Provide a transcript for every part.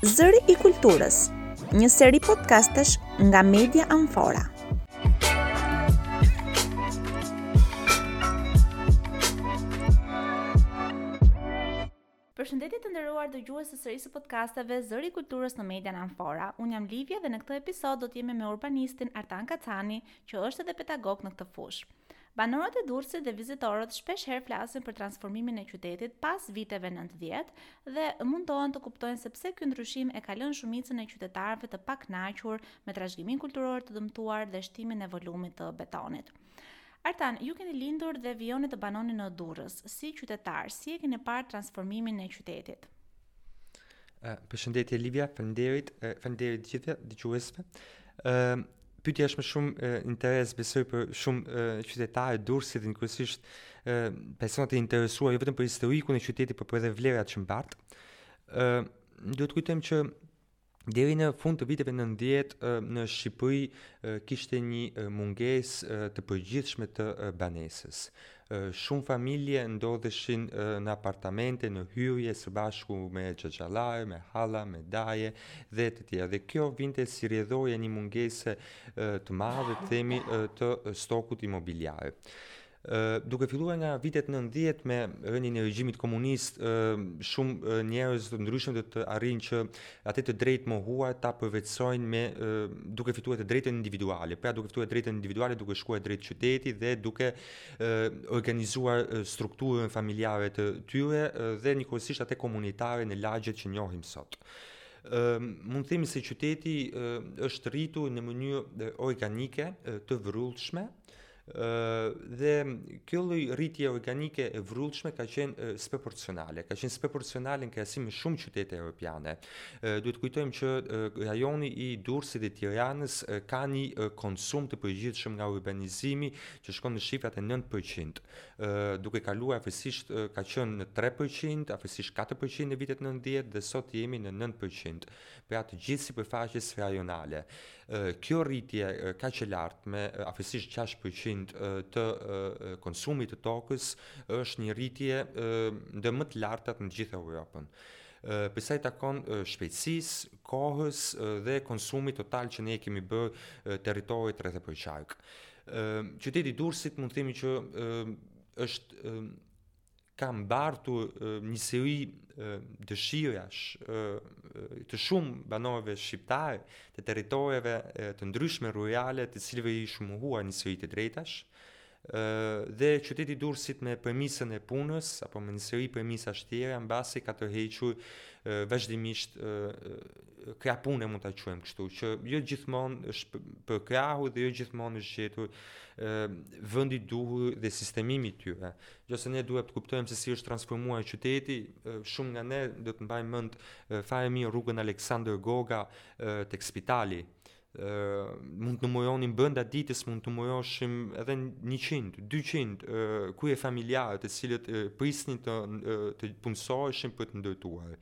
Zëri i Kulturës, një seri podcastesh nga Media Amfora. Përshëndetje të nderuar dëgjues të serisë së podcasteve Zëri i Kulturës në Media Amfora. Unë jam Livia dhe në këtë episod do të jemi me urbanistin Artan Kacani, që është edhe pedagog në këtë fushë. Banorët e Durrësit dhe vizitorët shpesh herë flasin për transformimin e qytetit pas viteve nëntëdhjetë dhe mundohen të kuptojnë se pse ky ndryshim e ka lënë shumicën e qytetarëve të pakënaqur me trashëgiminë kulturore të dëmtuar dhe shtimin e volumit të betonit. Artan, ju keni lindur dhe vijoni të banoni në Durrës, si qytetar, si e keni parë transformimin e qytetit? Përshëndetje Livia, faleminderit, faleminderit gjithë dëgjuesve. Ë Pyetja është me shumë interes besoj për shumë qytetarë të Durrësit dhe kryesisht persona të interesuar jo vetëm për historikun e qytetit, por për edhe vlerat që mbart. Ë duhet të kujtojmë që deri në fund të viteve 90 në Shqipëri kishte një mungesë të përgjithshme të banesës. Shumë familje ndodheshin në apartamente, në hyrje, së bashku me xhaxhallarë, me halla, me daje dhe të tjera. Dhe kjo vinte si rrjedhojë e një mungese të madhe, të themi, të stokut imobiliar duke filluar nga vitet 90 me rënien e regjimit komunist, shumë njerëz të ndryshëm do të arrijnë që atë të drejtë të mohuar ta përvetësojnë me duke fituar të drejtën individuale, pra duke fituar të drejtën individuale duke shkuar drejt qytetit dhe duke organizuar strukturën familjare të tyre dhe njëkohësisht atë komunitare në lagjet që njohim sot. Mund të themi se qyteti është rritur në mënyrë organike të vrullshme, dhe kjo lloj rritje organike e vrullshme ka qenë sproporcionale, ka qenë sproporcionale në krahasim me shumë qytete europiane. Duhet të kujtojmë që rajoni i Durrësit dhe Tiranës ka një konsum të përgjithshëm nga urbanizimi që shkon në shifrat e 9%, duke kaluar afërsisht ka qenë në 3%, afërsisht 4% në vitet 90 dhe sot jemi në 9%, pra të gjithë sipërfaqes rajonale. Kjo rritje kaq e lartë me afërsisht 6% të konsumit të tokës është një rritje ndër më të lartat në gjithë Europën. Për sa i takon shpejtësisë, kohës dhe konsumit total që ne kemi bë territorit rreth e përqark. Qyteti i Durrësit mund të themi që është ka mbartur një seri dëshirash të shumë banorëve shqiptarë të territoreve të ndryshme rurale, të cilëve ishte mohuar një seri të drejtash, dhe qyteti i Durrësit me premisën e punës apo me një seri premisash të tjera mbasi ka tërhequr vazhdimisht krah punë mund ta quajmë kështu që jo gjithmonë është përkrahur dhe jo gjithmonë është gjetur vendi i duhur dhe sistemimi i tyre. Nëse ne duhet të kuptojmë se si është transformuar qyteti, shumë nga ne do të mbajmë mend fare mirë rrugën Aleksandër Goga tek spitali. Ë mund të numëronim brenda ditës mund të numëroshim edhe 100, 200 uh, kryefamiljarë të cilët uh, prisnin të uh, të punësoheshin për të ndërtuar.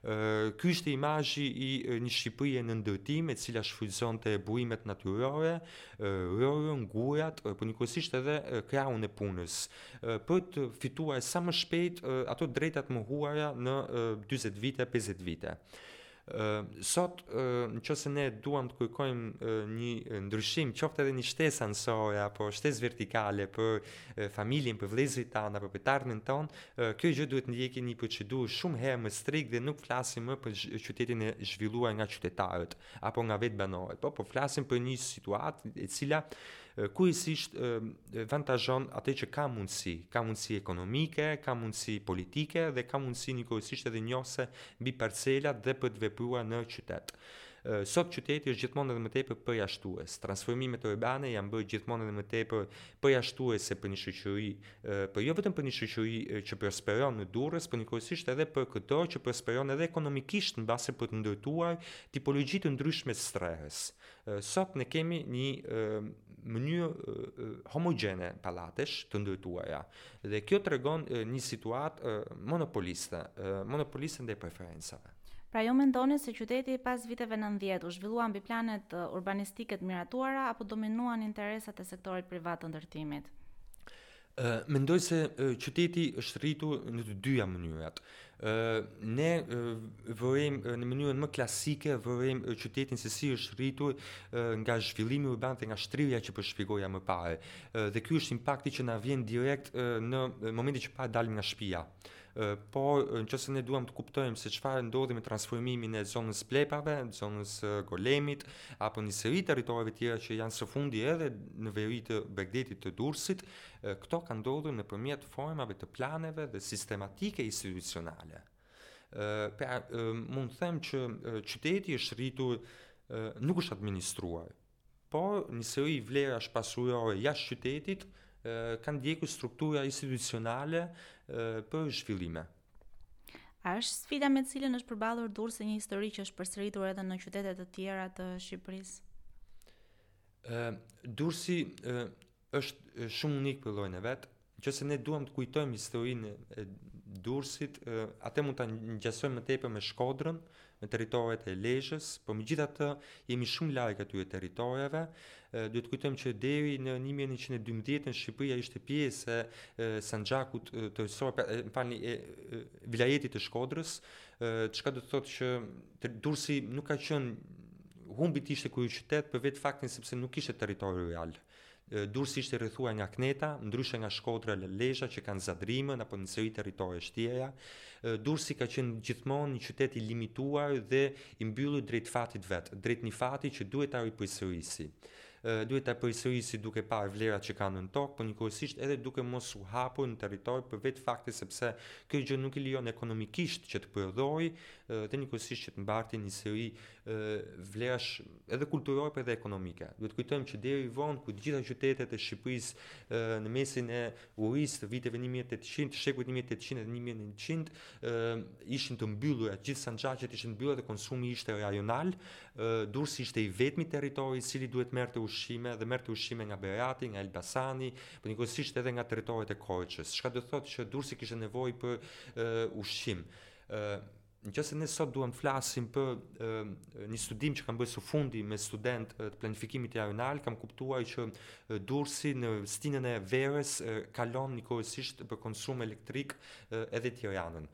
Uh, ky ishte imazhi i uh, një Shqipërie në ndërtim e cila shfrytëzonte burimet natyrore, uh, rërën, gurat, uh, por njëkohësisht edhe uh, krahun e punës, uh, për të fituar sa më shpejt uh, ato të drejtat e mohuara në uh, 40 vite, 50 vite. Sot, në qoftë se ne duam të kërkojmë një ndryshim, qoftë edhe një shtesë anësore, apo shtesë vertikale për familjen, për vëllezërit tanë, apo për të ardhmen tonë, kjo gjë duhet të ndjeki një procedurë shumë herë më strikte dhe nuk flasim më për qytetin e zhvilluar nga qytetarët, apo nga vetë banorët, po, po flasim për një situatë e cila Kryesisht avantazhon atë që ka mundësi, ka mundësi ekonomike, ka mundësi politike dhe ka mundësi njëkohësisht edhe njohëse mbi parcelat dhe për të vepruar në qytet. Sot qyteti është gjithmonë edhe më tepër përjashtues. Transformimet urbane janë bërë gjithmonë edhe më tepër përjashtuese për një shoqëri, për jo vetëm për një shoqëri që prosperon në Durrës, por njëkohësisht edhe për këto që prosperon edhe ekonomikisht mbase për të ndërtuar tipologji të ndryshme të strehës. Sot ne kemi një mënyrë homogjene pallatesh të ndërtuara dhe kjo tregon një situatë monopoliste, monopoliste ndaj preferencave. Pra ju mendoni se qyteti pas viteve nëntëdhjetë u zhvillua mbi planet urbanistike të miratuara apo dominuan interesat e sektorit privat të ndërtimit? Mendoj se qyteti është rritur në të dyja mënyrat. Ne vërejmë në mënyrën më klasike, vërejmë qytetin se si është rritur nga zhvillimi urban dhe nga shtrirja që po shpjegoja më parë. Dhe ky është impakti që na vjen direkt në momentin që para dalim nga shtëpia. Po, në qoftë se ne duam të kuptojmë se çfarë ndodhi me transformimin e zonës së Plepave, zonës së Golemit, apo një seri territoreve të tjera që janë së fundi edhe në veri të bregdetit të Durrësit, këto ka ndodhur nëpërmjet formave të planeve dhe sistematike institucionale. Pra, mund të them që qyteti është rritur, nuk është administruar, Por, një seri vlerash pasurore jashtë qytetit kanë ndjekur struktura institucionale për zhvillime. A është sfida me të cilën është përballur Durrësi një histori që është përsëritur edhe në qytete të tjera të Shqipërisë? Durrësi Është shumë unik për llojin e vet. Nëse ne duam të kujtojmë historinë e Durrësit, atë mund ta ngjasojmë më tepër me Shkodrën, me territoret e Lezhës, por megjithatë jemi shumë larg atyre territoreve. Duhet të kujtojmë që deri në 1912-ën Shqipëria ishte pjesë e Sanxhakut të Shkodrës, pra, më falni, e vilajetit të Shkodrës, çka do të thotë që Durrësi nuk ka qenë humbi të ishte kryeqytet për vetë faktin sepse nuk ishte territorial. Durrësi ishte rrethuar nga këneta, ndryshe nga Shkodra dhe Lezha që kanë Zadrimën apo një seri territoresh tjera. Durrësi ka qenë gjithmonë një qytet i limituar dhe i mbyllur drejt fatit vet, drejt një fati që duhet ta ripërsërisi. Duhet ta përsërisi duke parë vlerat që ka nën tokë, por njëkohësisht edhe duke mos u hapur në territor për vetë faktin sepse kjo gjë nuk i lejon ekonomikisht që të prodhojë dhe njëkohësisht që të mbarti një seri vlerash edhe kulturore por edhe ekonomike. Duhet të kujtojmë që deri vonë kur të gjitha qytetet e Shqipërisë në mesin e urisë të viteve 1800, të shekujve 1800 dhe 1900, ishin të mbyllura, gjithë sanxhaqet ishin të mbyllura dhe konsumi ishte rajonal. Durrësi ishte i vetmi territor i cili duhet merrte ushqime dhe merrte ushqime nga Berati, nga Elbasani, por njëkohësisht edhe nga territoret e Korçës. Çka do të thotë që Durrësi kishte nevojë për ushqim. Në qoftë se ne sot duam të flasim për e, një studim që kam bërë së fundi me studentë të planifikimit rajonal, kam kuptuar që e, Durrësi në stinën e verës e, kalon njëkohësisht për konsum elektrik e, edhe Tiranën.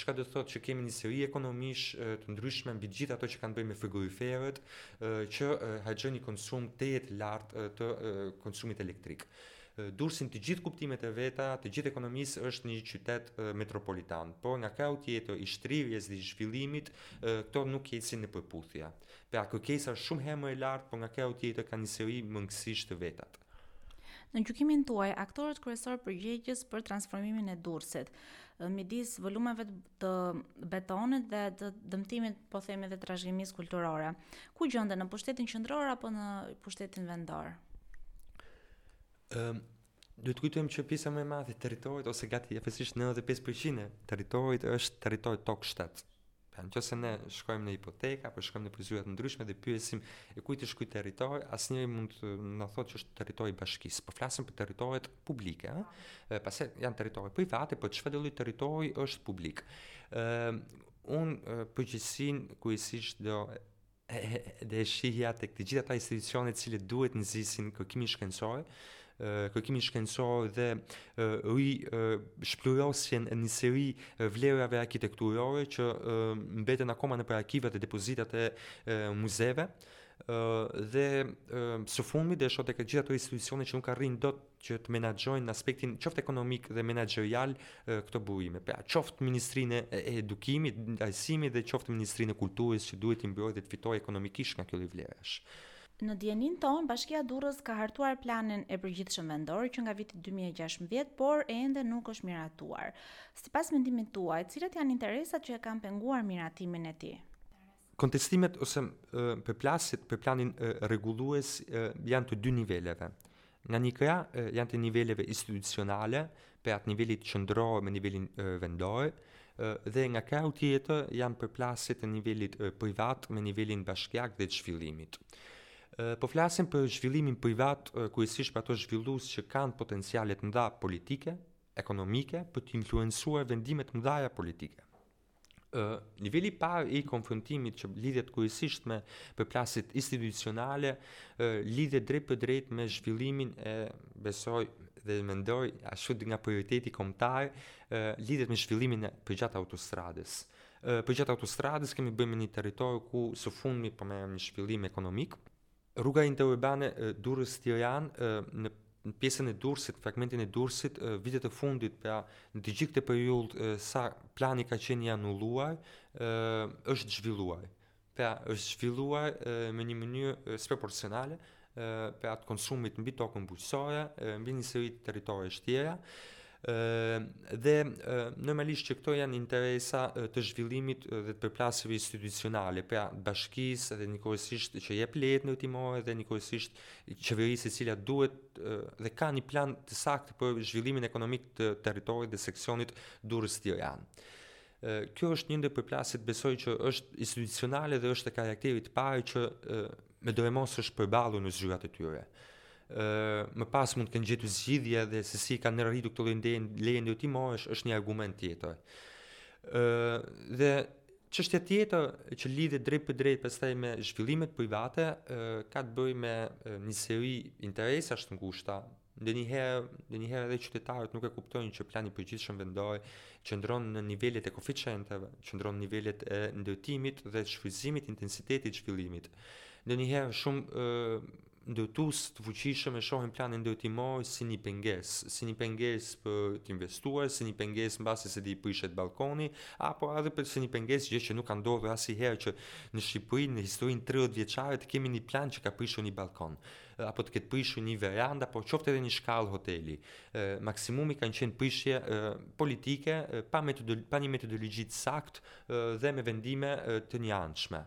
Çka do të thotë që kemi një seri ekonomish e, të ndryshme mbi të gjitha ato që kanë të bëjnë me frigoriferët e, që e, harxhojnë një konsum tejet të lartë e, të e, konsumit elektrik. Durrësi në të gjithë kuptimet e veta të gjithë ekonomisë është një qytet metropolitan, por nga krahu tjetër i shtrirjes dhe i zhvillimit këto nuk ecin në përputhje. Pra kërkesa është shumë herë më e lartë, por nga krahu tjetër ka një seri mungesash të vetat. Në gjykimin tuaj, aktorët kryesorë përgjegjës për transformimin e Durrësit, midis volumeve të betonit dhe të dëmtimit, po themi edhe të trashëgimisë kulturore. Ku gjenden, në pushtetin qendror apo në pushtetin vendor? Um, Duhet të kujtojmë që pjesa më e madhe e territorit ose gati efektisht 95% e territorit është territor tokë shtet. Pra në qoftë se ne shkojmë në hipoteka, apo shkojmë në për zyra të ndryshme dhe pyesim e kujt është ky territor, asnjëri mund të na thotë që është territor i bashkisë, po flasim për territoret publike, ëh, pastaj janë territore private, po çfarëdo lloj territori është publik. Ëh, unë përgjegjësinë kryesisht do ta shihja tek të gjitha ata institucione të cilët duhet nxisin kërkimin shkencor, kërkimin shkencor dhe rishpluhurosjen e një seri vlerave arkitekturore që mbeten akoma nëpër arkivat e depozitat e muzeve, dhe së fundmi desha te të gjithë ato institucione që nuk arrin dot që të menaxhojnë në aspektin qoftë ekonomik dhe menaxherial këto burime. Pra, qoftë Ministrinë e Edukimit, Arsimit dhe qoftë Ministrinë e Kulturës që duhet të mbrojë dhe të fitojë ekonomikisht nga kjo lloj vlerash. Në dijenin tonë, Bashkia Durrës ka hartuar planin e përgjithshëm vendor që nga viti 2016, por ende nuk është miratuar. Sipas mendimit tuaj, cilat janë interesat që e kanë penguar miratimin e tij? Kontestimet ose përplasjet për planin rregullues janë të dy niveleve. Nga njëri krah janë të niveleve institucionale, pra të nivelit qendror me nivelin vendor, dhe nga krahu tjetër janë përplasje të nivelit privat me nivelin bashkiak dhe të zhvillimit. Po flasim për zhvillimin privat, kryesisht për ato zhvillues që kanë potenciale të mdha politike, ekonomike, për të influencuar vendime të mdhaja politike. niveli i parë i konfrontimit që lidhet kryesisht me përplasjet institucionale, lidhet drejtpërdrejt me zhvillimin e besoj dhe mendoj ashtu nga prioriteti kombëtar, lidhet me zhvillimin e përgjatë autostradës. Përgjatë autostradës kemi të bëjmë me një territor ku së fundmi po merr një zhvillim ekonomik, Rruga interurbane Durrës-Tiranë, në pjesën e Durrësit, fragmentin e Durrësit, vitet e fundit, pra në të gjithë këtë periudhë e, sa plani ka qenë i anulluar, e, është zhvilluar. Pra është zhvilluar e, me një mënyrë e, sproporcionale e, pra të konsumit mbi tokën bujqësore, e, mbi një seri territoresh të tjera. dhe normalisht që këto janë interesa të zhvillimit dhe të përplasjeve institucionale, pra bashkisë dhe kryesisht që jep lejet ndërtimore dhe kryesisht qeverisë e cila duhet dhe ka një plan të saktë për zhvillimin ekonomik të territorit dhe seksionit Durrës Tiranë. Kjo është një ndër përplasjet besoj që është institucionale dhe është e karakterit të parë që medoemos është përballur në zyrat e tyre. Ë më pas mund të kenë gjetur zgjidhje dhe se si kanë arritur këto lloj leje ndërtimoresh është një argument tjetër. Ë dhe çështja tjetër që lidhet drejtpërdrejt pastaj me zhvillimet private ë, ka të bëjë me një seri interesash të ngushta Ndonjëherë, ndonjëherë edhe qytetarët nuk e kuptojnë që plani i përgjithshëm vendor qëndron në nivelet e koeficienteve, qëndron në nivelet e ndërtimit dhe shfrytëzimit intensitetit të zhvillimit. Ndonjëherë shumë ndërtues të fuqishëm e shohin planin ndërtimor si një pengesë, si një pengesë për të investuar, si një pengesë mbase se do i prishet balkoni, apo edhe për si një pengesë gjë që nuk ka ndodhur asnjëherë që në Shqipëri në historinë 30 vjeçare të kemi një plan që ka prishur një balkon. apo të ketë prishur një verandë apo qoftë edhe një shkallë hoteli. Ë maksimumi kanë qenë prishje ë politike e, pa metodol pa një metodologji të saktë dhe me vendime e, të njëanshme.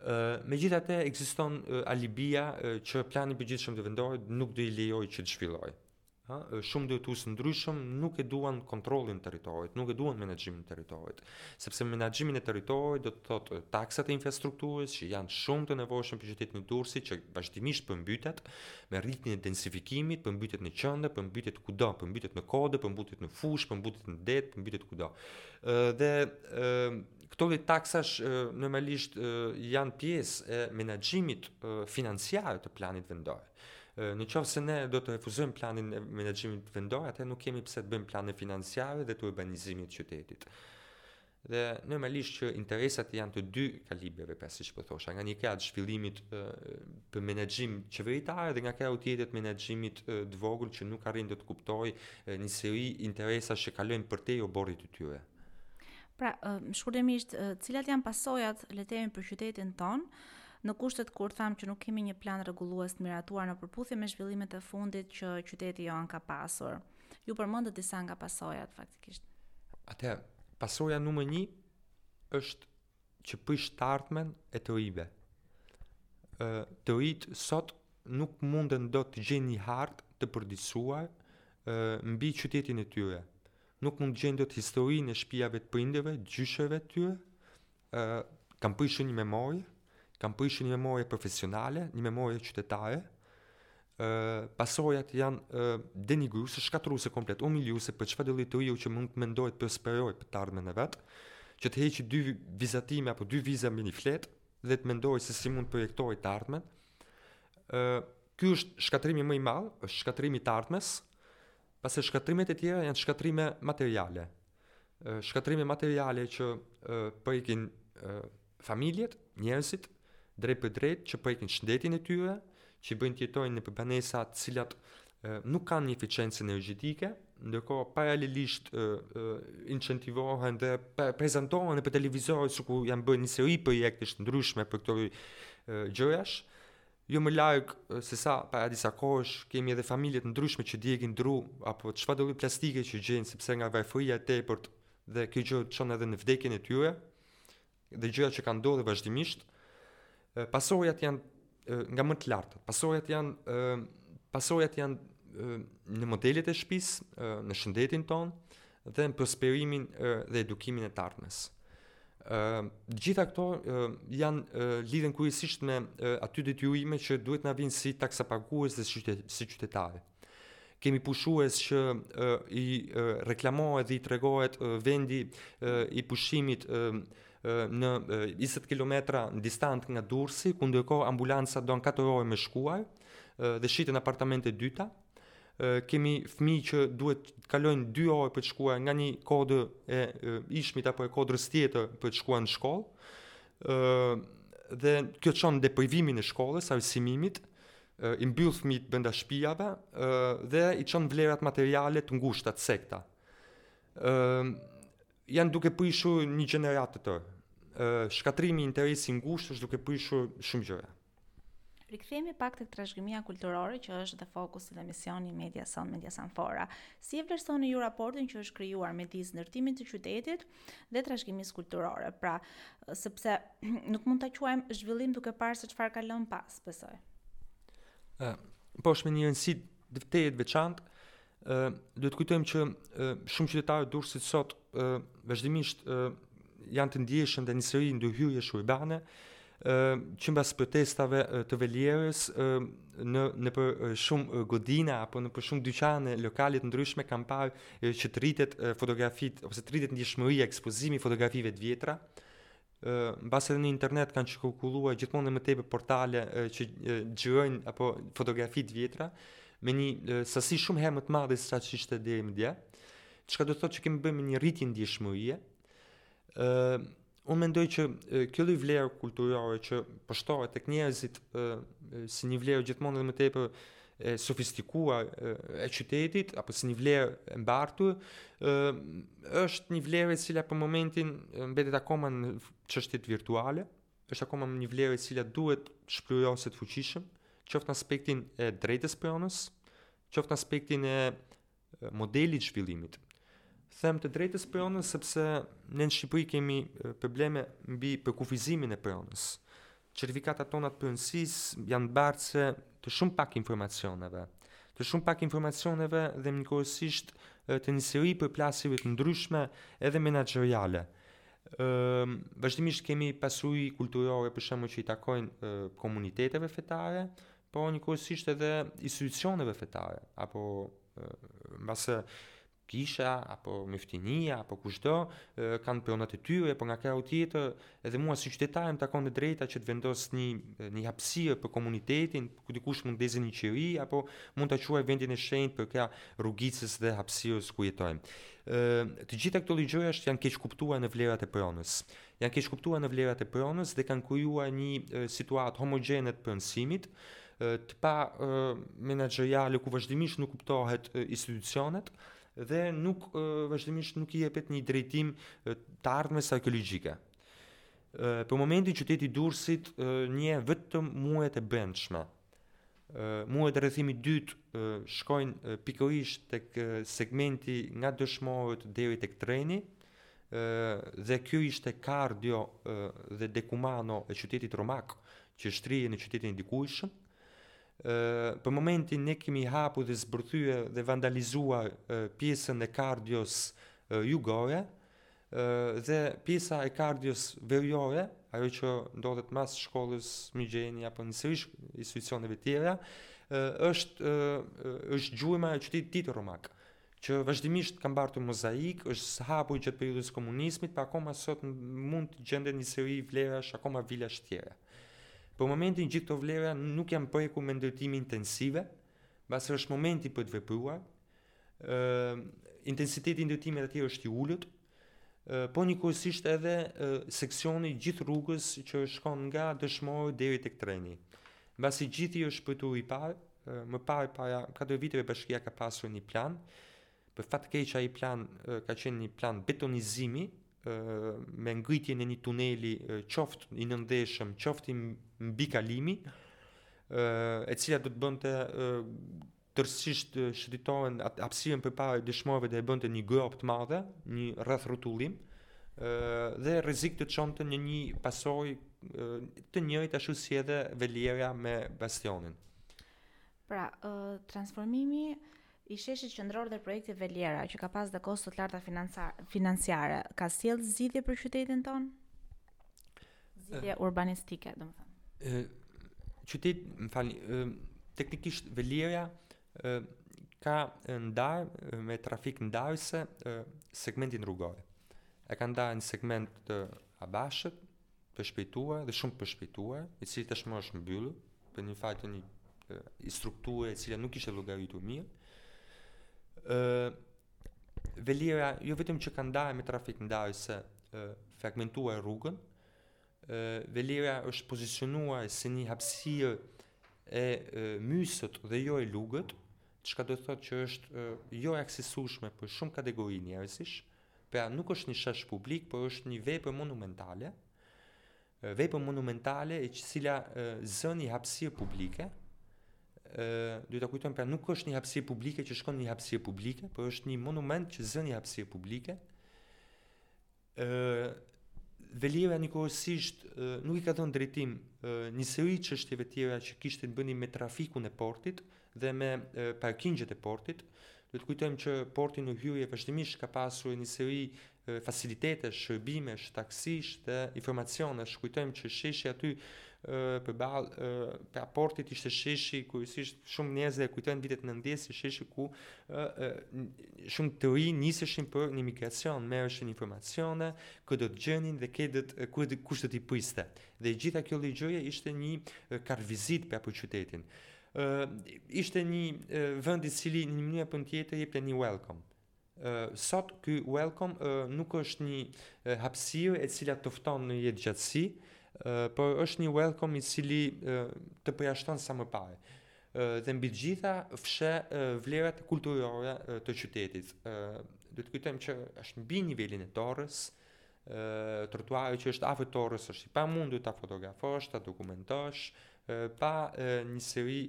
Ë megjithatë ekziston alibia e, që plani i përgjithshëm të vendor nuk do i lejojë që të zhvillojë. Shumë drejtues të ndryshëm nuk e duan kontrollin e territorit, nuk e duan menaxhimin e territorit, sepse menaxhimin e territorit do të thotë taksat e infrastrukturës që janë shumë të nevojshme për qytetin e Durrësit që vazhdimisht përmbytet me rritjen e densifikimit, përmbytet në qendër, po mbytet kudo, përmbytet në kodër, përmbytet në fushë, përmbytet në det, përmbytet kudo. Dhe këto lloj taksash normalisht janë pjesë e menaxhimit financiar të planit vendor. Në qoftë se ne do të refuzojmë planin e menaxhimit vendor, atëherë nuk kemi pse të bëjmë plane financiare dhe të urbanizimit të qytetit. Dhe normalisht që interesat janë të dy kalibreve, pra siç po thosha, nga një krah të zhvillimit për menaxhim qeveritar dhe nga krahu tjetër të menaxhimit të vogël që nuk arrin dot të kuptojë një seri interesash që kalojnë përtej oborrit të tyre. Pra, shkurtimisht, cilat janë pasojat, le të themi, për qytetin tonë? Në kushtet kur thamë që nuk kemi një plan rregullues të miratuar në përputhje me zhvillimet e fundit që qyteti jonë ka pasur. Ju përmendët disa nga pasojat, faktikisht. Atëherë, pasoja numër një është që prish të ardhmen e të rinjve. Ë, të rinjtë sot nuk munden dot të gjejnë një hartë të përditësuar mbi qytetin e tyre. Nuk mund të gjejnë dot historinë e shpijave të prindërve, gjyshërve të tyre, Ë kanë prishur një memorie, kanë prishur një memorie profesionale, një memorie qytetare. Ë pasojat janë denigruese, shkatërruese komplet, umiliuese për çfarëdolloj të riu që mund të mendojë të prosperojë për të ardhmen e vet, që të heqë dy vizatime apo dy viza mbi një flet dhe të mendojë se si mund të projektojë të ardhmen. Ë ky është shkatërrimi më i madh, është shkatërrimi i së ardhmes, pastaj shkatërrimet e tjera janë shkatërrime materiale. shkatërrime materiale që prekin familjet, njerëzit drejtpërdrejt që prekin shëndetin e tyre, që i bëjnë të jetojnë nëpër banesa të cilat nuk kanë një eficiencë energjetike, ndërkohë paralelisht incentivohen dhe prezantohen nëpër televizorë sikur janë bërë një seri projektesh të ndryshme për këto gjërash. Jo më larg sesa para disa kohësh kemi edhe familje të ndryshme që djegin dru apo çfarëdolloj plastike që gjejnë sepse nga varfëria e tepërt dhe kjo gjë çon edhe në vdekjen e tyre dhe gjëra që kanë ndodhur vazhdimisht pasojat janë nga më të lartat pasojat janë pasojat janë në modelet e shtëpisë në shëndetin tonë dhe në prosperimin dhe edukimin e të ardhmes. Të gjitha këto janë lidhen kryesisht me ato detyrime që duhet na vijnë si taksapagues dhe si qytetarë. Kemi pushues që i reklamohet dhe i tregohet vendi i pushimit në 20 kilometra në distancë nga Durrësi, ku ndërkohë ambulanca don 4 orë me shkuar dhe shiten apartamente të dyta. kemi fëmijë që duhet të kalojnë 2 orë për të shkuar nga një kodër e Ishmit apo e kodrës tjetër për të shkuar në shkollë. ë dhe kjo çon deprivimin e shkollës, arsimimit, i mbyll fëmijët brenda shpijave dhe i çon vlerat materiale të ngushta, të sekta. ë janë duke prishur një gjeneratë të tërë. ë shkatërrimi i interesit ngushtë është duke prishur shumë gjëra. Rikthehemi pak tek trashëgimia kulturore që është dhe fokusi dhe misioni i Media Son, Media Sanfora. Si e vlerësoni ju raportin që është krijuar midis ndërtimit të qytetit dhe trashëgimisë kulturore? Pra, sepse nuk mund ta quajmë zhvillim duke parë se çfarë ka lënë pas, besoj. Ë, po është me një rëndësi të vërtetë të veçantë. Ë, duhet të kujtojmë që shumë qytetarë të Durrësit sot Ë vazhdimisht ë janë të ndjeshëm ndaj një seri ndërhyrjesh urbane ë që mbas protestave të Velierës ë në nëpër shumë godina apo nëpër shumë dyqane lokale të ndryshme kam parë që të rritet fotografitë ose të rritet ndjeshmëria ekspozimi i fotografive të vjetra mbase edhe në internet kanë qarkulluar gjithmonë dhe më tepër portale që xhirojnë apo fotografi të vjetra me një sasi shumë herë më të madhe se sa ishte deri më dje. Çka do të thotë që kemi bërë një rritje ndjeshmërie. ë Unë mendoj që kjo lloj vlerë kulturore që përçohet tek njerëzit si një vlerë gjithmonë dhe më tepër e sofistikuar e qytetit apo si një vlerë e mbartur ë është një vlerë e cila për momentin mbetet akoma në çështje virtuale, është akoma një vlerë e cila duhet shpaloset fuqishëm, qoftë në aspektin e drejtës pronës, qoftë në aspektin e modelit të zhvillimit. Them të drejtës pronës sepse ne në Shqipëri kemi probleme mbi përkufizimin e pronës. Certifikatat tona të pronësisë janë mbartëse të shumë pak informacioneve. Të shumë pak informacioneve dhe njëkohësisht të një seri përplasjeve të ndryshme edhe menaxheriale. Ëm vazhdimisht kemi pasuri kulturore për shembull që i takojnë komuniteteve fetare, Po njëkohësisht edhe institucioneve fetare, apo mbase kisha apo myftinia apo kushdo kanë pronat e tyre, por nga krahu tjetër edhe mua si qytetar më takon e drejta që të vendos një një hapësirë për komunitetin, ku dikush mund të ndezë një qiri apo mund ta quajë vendin e shenjtë për nga rrugicës dhe hapësirës ku jetojmë. Ë të gjitha këto gjëra janë keqkuptuar në vlerat e pronës. janë keqkuptuar në vlerat e pronës dhe kanë krijuar një situatë homogjene të pronësimit, të pamenaxheriale ku vazhdimisht nuk kuptohet institucionet dhe nuk vazhdimisht nuk i jepet një drejtim të ardhmes arkeologjike. Për momentin qyteti i Durrësit njeh vetëm muret e brendshme, Muret e rrethimit të dytë shkojnë pikërisht tek segmenti nga dëshmorët deri tek treni dhe kjo ishte kardo dhe dekumano e qytetit romak që shtrihej në qytetin e dikurshëm. Për momentin ne kemi hapur dhe zbërthyer dhe vandalizuar pjesën e kardos jugore Dhe pjesa e kardos veriore, ajo që ndodhet mas shkollës Migjeni, apo një serie institucioneve tjera, është, është gjurma e qytetit të dytë romak, që vazhdimisht ka mbartur mozaik, është hapur gjatë periudhës komunizmit, po akoma sot mund të gjendet një seri vlerash, akoma vilash tjera. Për momentin gjithë këto vlera nuk janë prekur me ndërtime intensive, mbase është momenti për të vepruar, intensiteti i ndërtimit atje është i ulët, po njëkohësisht edhe seksioni i gjithë rrugës që shkon nga dëshmorët deri tek treni. Mbase i gjithi është për t'u riparë, më parë para 4 viteve bashkia ka pasur një plan. Për fat të keq ai plan ka qenë një plan betonizimi me ngritjen e një tuneli qoftë i nëndheshëm, qoftë mbikalimi, e cila do të bënte tërësisht shëtitoren atë hapësirën përpara dëshmorëve dhe e bënte një gropë të madhe, një rreth rrotullim dhe rrezik të çonte në një pasojë të njëjtë ashtu si edhe Veliera me Bastionin. Pra, transformimi i sheshit qendror dhe projekti Veliera që ka pas dhe kosto të larta financiare ka sjellë zgjidhje për qytetin ton? Zgjidhje urbanistike, domethënë. Qytet, më falni, teknikisht Veliera ka ndarë me trafikndarëse segmentin rrugor. E ka ndarë në segment të avashtë, përshpejtuar dhe shumë përshpejtuar, i cili tashmë është mbyllur për një fakt të një strukture e cila nuk ishte llogaritur mirë. Ë Veliera jo vetëm që ka ndarë me trafik ndarë se fragmentuar rrugën, ë Veliera është pozicionuar si një hapësirë e, e mysët dhe jo e lugët, çka do të thotë që është e, jo e aksesueshme për shumë kategori njerëzish. Pra nuk është një shesh publik, por është një vepër monumentale. Vepër monumentale e cila zë një hapësirë publike, duhet ta kujtojmë pra nuk është një hapësirë publike që shkon në një hapësirë publike, por është një monument që zë një hapësirë publike. ë Veliera njëkohësisht nuk i ka dhënë drejtim një seri çështjeve tjera që kishin të bënin me trafikun e portit dhe me parkingjet e portit. Duhet të kujtojmë që porti në hyrje vazhdimisht ka pasur një seri facilitetesh, shërbimesh, taksish dhe informacionesh. Kujtojmë që sheshi aty përballë pra portit ishte sheshi ku kryesisht shumë njerëz e kujtojnë vitet 90 si sheshi ku shumë të rinj niseshin për në emigracion, merreshin informacione, kë do të gjenin dhe kë do të ku do kush do t'i priste. Dhe gjitha kjo llogje ishte një kartëvizitë për po qytetin. Ë ishte një vend i cili në një mënyrë apo tjetër jepte një welcome Sot ky Welcome nuk është një hapësirë e cila të fton në jetëgjatësi, por është një Welcome i cili të përjashton sa më parë dhe mbi të gjitha fsheh vlerat kulturore të qytetit. Duhet të kujtojmë që është mbi nivelin e Torrës, trotuari që është afër Torrës është i pamundur ta fotografosh, ta dokumentosh, pa një seri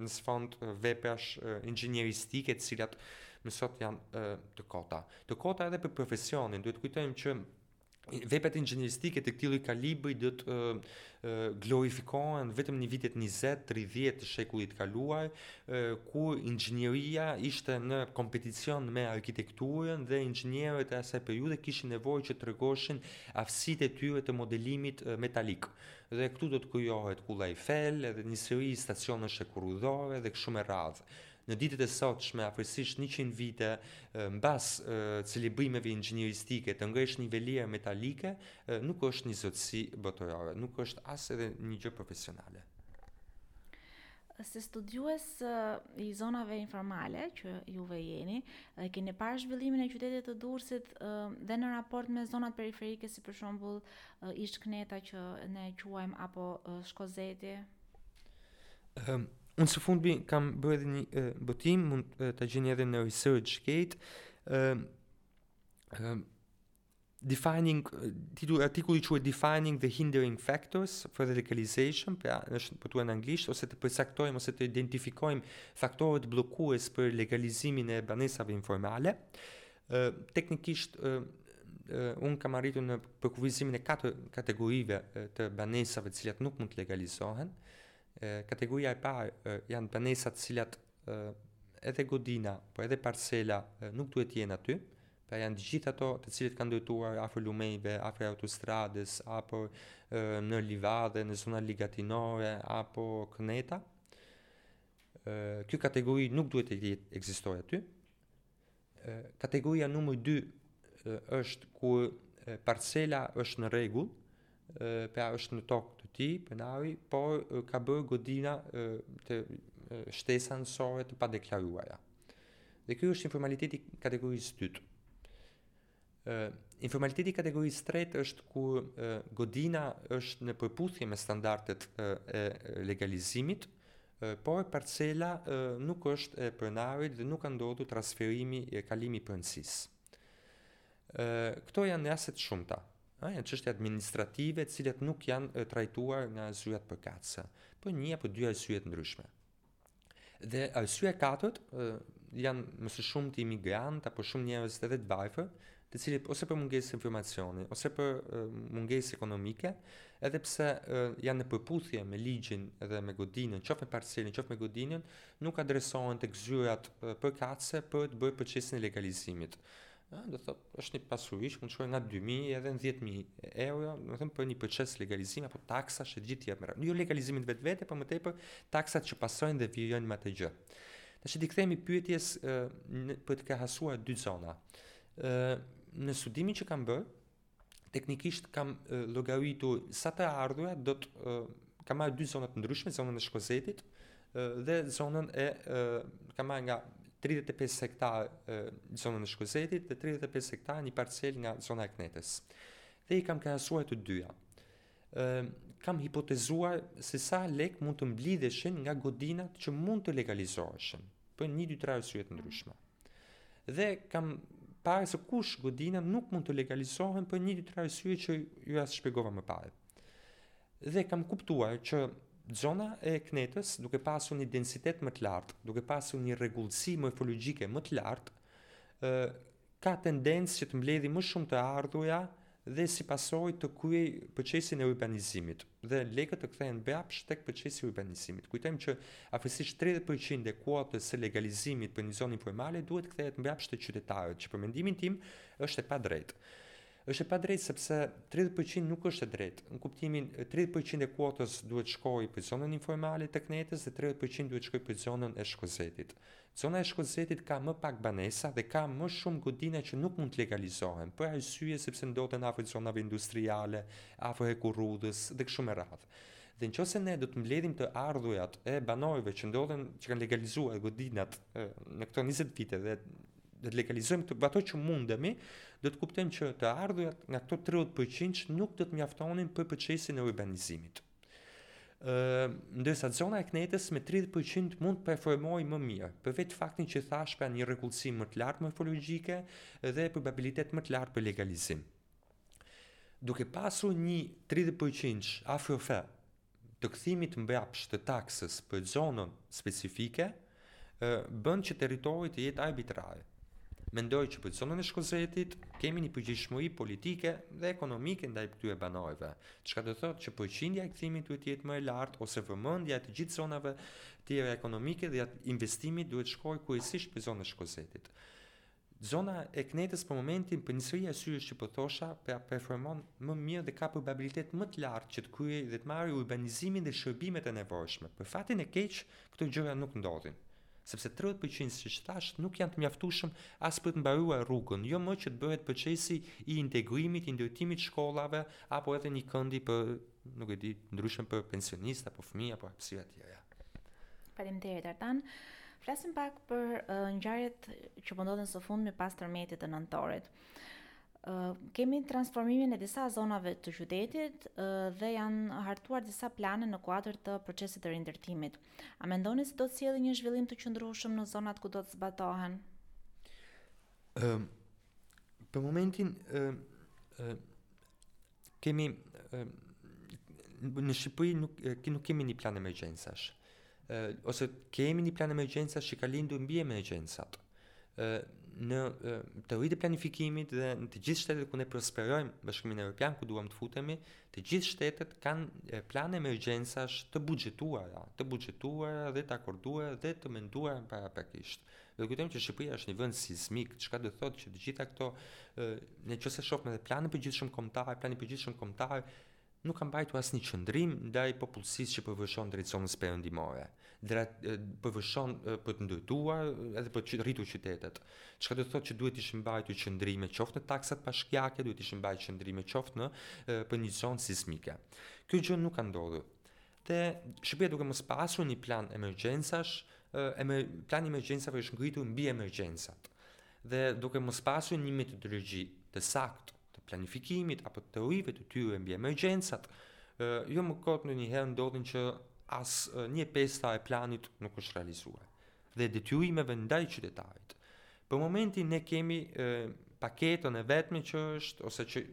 në sfond veprash inxhinieristike të cilat më sot janë të kota. Të kota edhe për profesionin, duhet të kujtojmë që veprat inxhinieristike të këtij kalibri do të glorifikohen vetëm në vitet njëzet, tridhjetë të shekullit të kaluar, ku inxhinieria ishte në kompeticion me arkitekturën dhe inxhinierët e asaj periudhe kishin nevojë që të tregoshin aftësitë e tyre të modelimit metalik. Dhe këtu do të krijohet kulla Eiffel, edhe një seri stacionesh hekurudhore dhe kështu me radhë. Në ditët e sotshme, afërsisht njëqind vite mbas celebrimeve inxhinieristike të ngresh një velierë metalike, nuk është një zotësi botërore, nuk është as edhe një gjë profesionale. Si studiues i zonave informale që juve jeni, e keni parë zhvillimin e qytetit të Durrësit dhe në raport me zonat periferike si për shembull ish-Këneta që ne quajmë apo Shkozeti? Um, unë së fundmi kam bërë edhe një uh, botim, mund uh, ta gjeni edhe në ResearchGate, um, um, defining titulli artikulli quhet defining the hindering factors for the legalization pra është botuar në anglisht ose të përcaktojmë ose të identifikojmë faktorët bllokues për legalizimin e banesave informale Ë teknikisht ë unë kam arritur në përkufizimin e katër kategorive të banesave të cilat nuk mund të legalizohen. Kategoria e parë janë banesa të cilat edhe godina, po edhe parcela nuk duhet të jenë aty. Pra janë të gjitha ato të cilët kanë ndërtuar afër lumejve, afër autostradës, apo në livadhe, në zona ligatinore, apo këneta. Kjo kategori nuk duhet të jetë, ekzistojë aty. Kategoria numër dy është kur parcela është në rregull, pra është në tokë të tij, pronari, por ka bërë godina të shtesa nësore të padeklaruara. Dhe kjo është informaliteti i kategorisë së dytë. Informaliteti i kategorisë së tretë është kur godina është në përputhje me standardet e legalizimit, por parcela nuk është e pronarit dhe nuk ka ndodhur transferimi e kalimi i pronësisë. Këto janë raste të shumta. A, janë çështje administrative të cilat nuk janë trajtuar nga zyrat përkatëse, për një apo dy arsye të ndryshme. Dhe arsyeja e katërt janë më së shumti imigrantë apo shumë njerëz edhe të varfër, të cilët ose për mungesë informacioni, ose për mungesë ekonomike, edhe pse janë në përputhje me ligjin dhe me godinën, qoftë me parcelën, qoftë me godinën, nuk adresohen tek zyrat përkatëse për të bërë procesin e legalizimit. Ëh, do thotë, është një pasuri që mund të shkojë nga 2000 edhe në 10000 euro, domethënë për një proces legalizimi apo taksa që gjithë jep merr. Jo legalizimi në vetvete, por më tepër taksat që pasojnë dhe vijojnë me atë gjë. Tash t'i kthehemi pyetjes për të krahasuar dy zona. Ëh, në studimin që kam bërë, teknikisht kam llogaritur sa të ardhura do të kam marrë dy zona të ndryshme, zonën e Shkozetit dhe zonën e kam marrë nga 35 hektarë zonën e Shkozetit dhe 35 hektarë një parcelë nga zona e Knetës. Dhe i kam krahasuar të dyja. Ë, kam hipotezuar se sa lekë mund të mblidheshin nga godinat që mund të legalizoheshin, për një dy tre arsye të ndryshme. Dhe kam parë se kush godina nuk mund të legalizohen për një dy tre arsye që jua shpjegova më parë. Dhe kam kuptuar që zona e Knetës, duke pasur një densitet më të lartë, duke pasur një rregullsi morfologjike më të lartë, ë ka tendencë që të mbledhi më shumë të ardhura dhe si pasojë të kryejë procesin e urbanizimit dhe lekët të kthehen brapsh tek procesi i urbanizimit. Kujtojmë që afërsisht 30% e kuotës së legalizimit për një zonë informale duhet të kthehet mbrapsh te qytetarët, që për mendimin tim është e padrejtë. Është e padrejtë sepse 30% nuk është e drejtë. Në kuptimin 30% e kuotës duhet shkojë për zonën informale të Knetës dhe 30% duhet shkojë për zonën e Shkozetit. Zona e Shkozetit ka më pak banesa dhe ka më shumë godina që nuk mund të legalizohen, për arsye sepse ndodhen afër zonave industriale, afër hekurrudhës dhe kështu me radhë. Dhe në qoftë se ne do të mbledhim të ardhurat e banorëve që ndodhen, që kanë legalizuar godinat në këto njëzet vite dhe do të legalizojmë ato që mundemi, do të kuptojmë që të ardhurat nga këto 30% nuk do të mjaftonin për procesin e urbanizimit. ndërsa zona e Knetës me 30% mund të performojë më mirë, për vetë faktin që thashë pra një rregullsi më të lartë morfologjike dhe probabilitet më të lartë për legalizim. Duke pasur një 30% afrofe të kthimit mbrapsh të taksës për zonën specifike, bën që territori të jetë arbitrar. Mendoj që për zonën e Shkozetit kemi një përgjegjshmëri politike dhe ekonomike ndaj këtyre banorëve, çka do thotë që përqindja e kthimit duhet të jetë më e lartë ose vëmendja e të gjithë zonave tjera ekonomike dhe investimit duhet të shkojë kryesisht për zonën e Shkozetit. Zona e Knetës për momentin për një sëri arsyesh që po thosha pra performon më mirë dhe ka probabilitet më të lartë që të kryejë dhe të marri urbanizimin dhe shërbimet e nevojshme. Për fatin e keq këto gjëra nuk ndodhin sepse tridhjetë për qind siç thashë nuk janë të mjaftueshëm as për të mbaruar rrugën, jo më që të bëhet procesi i integrimit, i ndërtimit të shkollave apo edhe një këndi për Nuk e di, ndryshëm për pensionistë apo fëmijë apo hapësira tjera. Faleminderit Artan. Flasim pak për uh, ngjarjet që po ndodhen së fundmi pas tërmetit të nëntorit. Uh, kemi transformimin e disa zonave të qytetit uh, dhe janë hartuar disa plane në kuadër të procesit të rindërtimit. A mendoni se do të sjellë një zhvillim të qëndrueshëm në zonat ku do të zbatohen? Um, Për momentin ë ë kemi ë, në Shqipëri nuk, nuk kemi një plan emergjencash. ë ose kemi një plan emergjencash që ka lindur mbi emergjencat. ë në ë, teoritë e planifikimit dhe në të gjithë shtetet ku ne prosperojmë Bashkimin Evropian ku duam të futemi, të gjithë shtetet kanë plane emergjencash të buxhetuara, të buxhetuara dhe të akorduara dhe të menduara paraprakisht. Do të kujtojmë që Shqipëria është një vend sizmik, çka do të thotë që të gjitha këto nëse shohim edhe planin e përgjithshëm kombëtar, plani i përgjithshëm kombëtar nuk ka mbajtur asnjë qëndrim ndaj popullsisë që përvëshon drejt zonës perëndimore, përvëshon për të ndërtuar edhe për të rritur qytetet. Çka do të thotë që duhet të ishin mbajtur qëndrime qoftë në taksat bashkiake, duhet të ishin mbajtur qëndrime qoftë në për një zonë sizmike. Kjo gjë nuk ka ndodhur. Dhe Shqipëria duke mos pasur një plan emergjencash, ë plani i emergjencave është ngritur mbi emergjencat. Dhe duke mos pasur një metodologji të saktë të planifikimit apo të teorive të tyre mbi emergjencat, ë jo më kot ndonjëherë ndodhin që as një e pesta e planit nuk është realizuar. dhe detyrimeve ndaj qytetarit. Për momentin ne kemi e, paketën e vetme që është ose që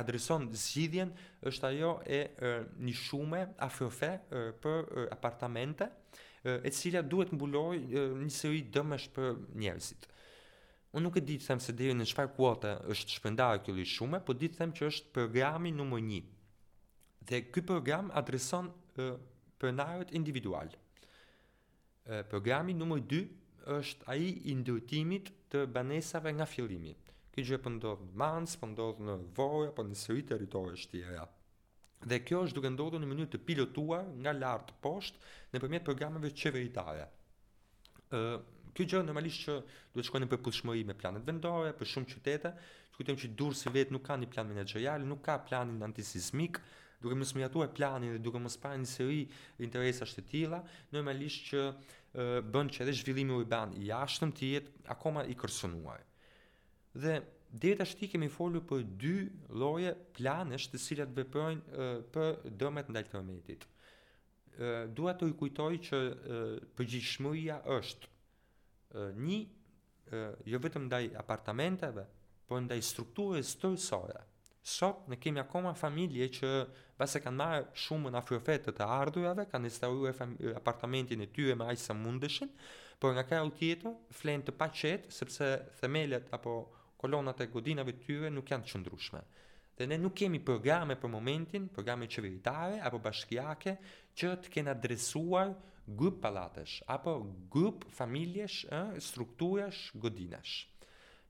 adreson zgjidhjen është ajo e, e një shume afrofe e, për e, apartamente e, e cila duhet të mbulojë e, një seri dëmesh për njerëzit. Unë nuk e di të them se deri në çfarë kuote është shpërndarë kjo lloj shume, po di të them që është programi numër 1. Dhe ky program adreson e, pronarët individualë. Programi numër dy është ai i ndërtimit të banesave nga fillimi. Kjo gjë po ndodh në Manzë, po ndodh në Vorë apo një seri territoresh tjera. Dhe kjo është duke ndodhur në mënyrë të pilotuar nga lart poshtë nëpërmjet programeve qeveritare. Ë kjo gjë normalisht që duhet të shkojë në përputhshmëri me planet vendore për shumë qytete. Të kujtojmë që Durrësi vetë nuk ka një plan menaxherial, nuk ka planin antisizmik, Duke mos miratuar planin dhe duke mos parë një seri interesash të tilla, normalisht që bën që edhe zhvillimi urban i jashtëm të jetë akoma i kërcënuar. Dhe deri tashti kemi folur për dy lloje planesh të cilat veprojnë për dëmet ndaj tërmetit. Dua t'ju kujtoj që përgjegjshmëria është një jo vetëm ndaj apartamenteve, por ndaj strukturës tërësore. Sot ne kemi akoma familje që pasi e kanë marrë shumën afrofe të të ardhurave, kanë restauruar apartamentin e tyre me aq sa mundeshin, por nga krahu tjetër flenë të paqetë sepse themelet apo kolonat e godinave të tyre nuk janë të qëndrueshme. Dhe ne nuk kemi programe për momentin, programe qeveritare apo bashkiake që të kenë adresuar grup pallatesh apo grup familjesh ë strukturash godinash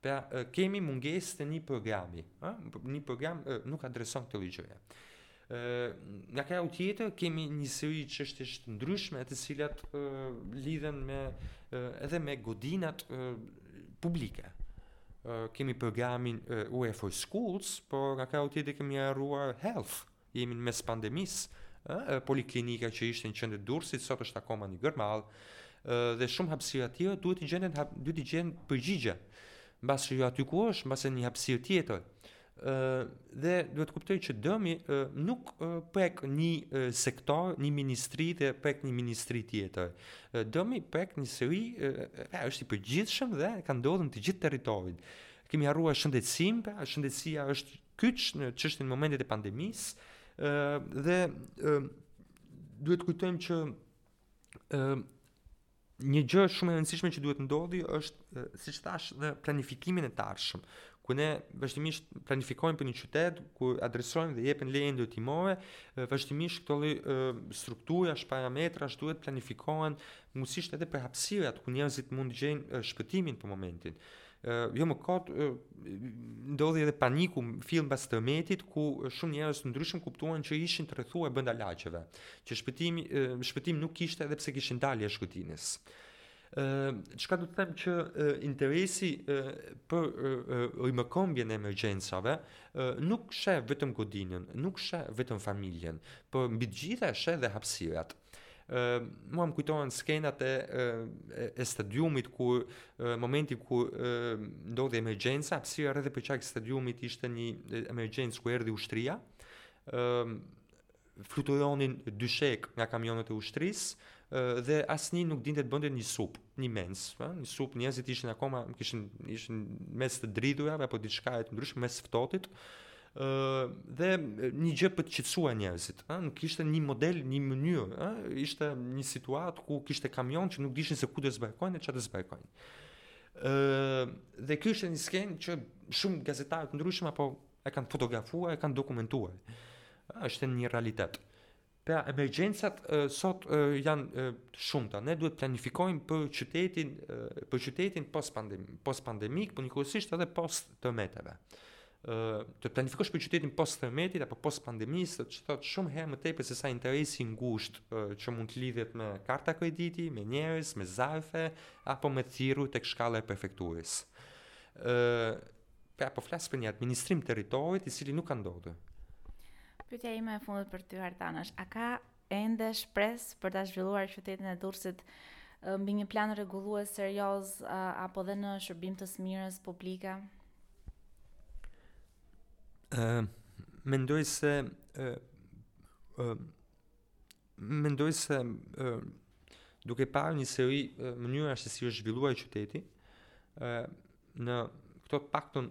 pra kemi mungesë të një programi ë një program ë, nuk adreson këto gjëra ë nga krahu tjetër kemi një seri çështjesh të ndryshme të cilat ë, lidhen me ë, edhe me godinat ë, publike kemi programin EU for Schools, por nga krahu tjetër kemi harruar Health, Jemi në mes pandemisë, ë poliklinika që ishte në qendër Durrësit sot është akoma një gërmadhë, ë dhe shumë hapësira të tjera duhet të gjenden duhet të gjenden përgjigje. Mbase jo aty ku është, mbase një hapësirë tjetër. ë dhe duhet të kuptojmë që dëmi ë nuk ë, prek një ë, sektor, një ministri dhe prek një ministri tjetër. Ë, dëmi prek një seri ë, pra është i përgjithshëm dhe ka ndodhur në të gjithë territorin. Kemi harruar shëndetësinë, pra shëndetësia është kyç në çështjen e momentit të pandemisë, ë dhe ë duhet të kujtojmë që ë një gjë shumë e rëndësishme që duhet të ndodhi është siç thash në planifikimin e të ardhshëm ku ne vazhdimisht planifikojmë për një qytet ku adresojmë dhe jepen leje ndërtimore, vazhdimisht këto lloj strukturash, parametrash duhet planifikohen mundësisht edhe për hapësirat ku njerëzit mund të gjejnë shpëtimin për momentin. Uh, jo më kot, uh, ndodhi edhe paniku fill mbas tërmetit, ku shumë njerëz të ndryshëm kuptuan që ishin të rrethuar brenda lagjeve, që shpëtim, uh, shpëtim nuk kishte edhe pse kishin dal jashtë godinës. Uh, çka do të them që uh, interesi uh, për uh, rimëkëmbjen e emergjencave uh, nuk sheh vetëm godinën, nuk sheh vetëm familjen, por mbi të gjitha sheh dhe hapsirat. mua më kujtohen skenat e, e stadiumit ku momenti ku ndodhi emergjenca, psh rreth e përqark stadiumit ishte një emergjencë ku erdhi ushtria, fluturonin dyshekë nga kamionët e ushtrisë, dhe asnjë nuk dinte të bënte një supë, një mensë, ha? një supë, njerëzit ishin akoma kishin ishin mes të dridhurave apo diçka e të ndryshme mes ftohtit. ë dhe një gjë për të qetësuar njerëzit, ë nuk kishte një model, një mënyrë, ë ishte një situatë ku kishte kamionë që nuk dishin se ku do zbarkojnë e çfarë do zbarkojnë. ë dhe kjo ishte një skenë që shumë gazetarë të ndryshëm apo e kanë fotografuar, e kanë dokumentuar. Është një realitet. Pra emergjencat sot janë të shumta. Ne duhet të planifikojmë për qytetin, për qytetin post pandemik, post pandemik, por njëkohësisht edhe post tërmeteve. Ë të planifikosh për qytetin post tërmetit apo post pandemisë, do të thotë shumë herë më tepër se sa interesi i ngushtë që mund të lidhet me karta krediti, me njerëz, me zarfe apo me të thirrur tek shkalla e prefekturës. Ë Pra po flas për një administrim territorit i cili nuk ka ndodhur. Pyetja ime e fundit për ty Artan është, a ka ende shpresë për ta zhvilluar qytetin e Durrësit mbi një plan rregullues serioz apo dhe në shërbim të së mirës publike? Ë uh, mendoj se ë uh, uh, Mendoj se duke parë një seri mënyra se si është zhvilluar qyteti në këto të paktën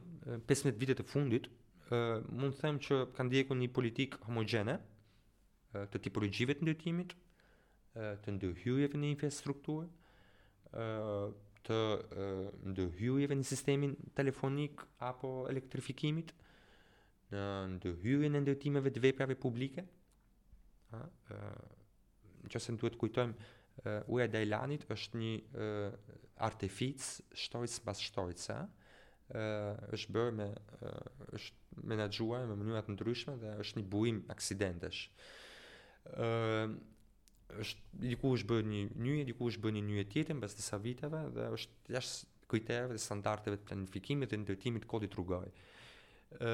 15 vitet e fundit, mund të them që kanë ndjekur një politikë homogjene të tipologjive të ndërtimit, të ndërhyrjeve në infrastrukturë, të ndërhyrjeve në sistemin telefonik apo elektrifikimit, në ndërhyrjen e ndërtimeve të veprave publike, Ha, ë, në qoftë se duhet të kujtojmë, ura e Dajlanit është një artific shtojcë pas shtojce, është bërë me është menaxhuar me mënyra të ndryshme dhe është një burim aksidentesh. ë është diku është bërë një nyje, diku është bërë një nyje tjetër pas disa viteve dhe është jashtë kritereve dhe standardeve të planifikimit dhe ndërtimit të kodit rrugor. Ë,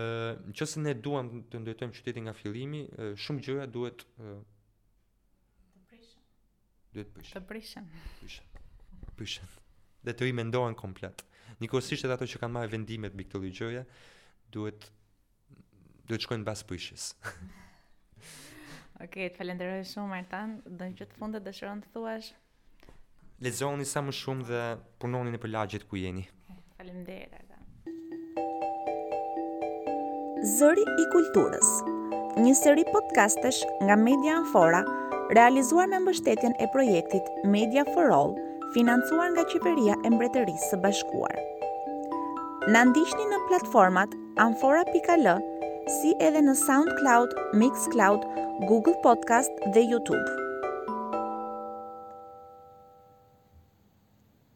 në qoftë se ne duam të ndërtojmë qytetin nga fillimi, shumë gjëra duhet të prishen. Duhet të prishen. Të prishen. Prishen. Prishen. Dhe të rimendohen komplet. Rigorozisht edhe ato që kanë marrë vendimet mbi këto gjëra, duhet Duhet të shkojnë pas prishjes. Okej, të falenderoj shumë Artan. Ndonjë fjalë të fundit dëshiron të thuash? Lexoni sa më shumë dhe punoni nëpër lagjet ku jeni. Faleminderit Artan. Zëri i kulturës. Një seri podcastesh nga Media Amfora, realizuar me mbështetjen e projektit Media for All, financuar nga Qeveria e Mbretërisë së Bashkuar. Na ndiqni në platformat Amfora.al, si edhe në SoundCloud, MixCloud, Google Podcast dhe YouTube.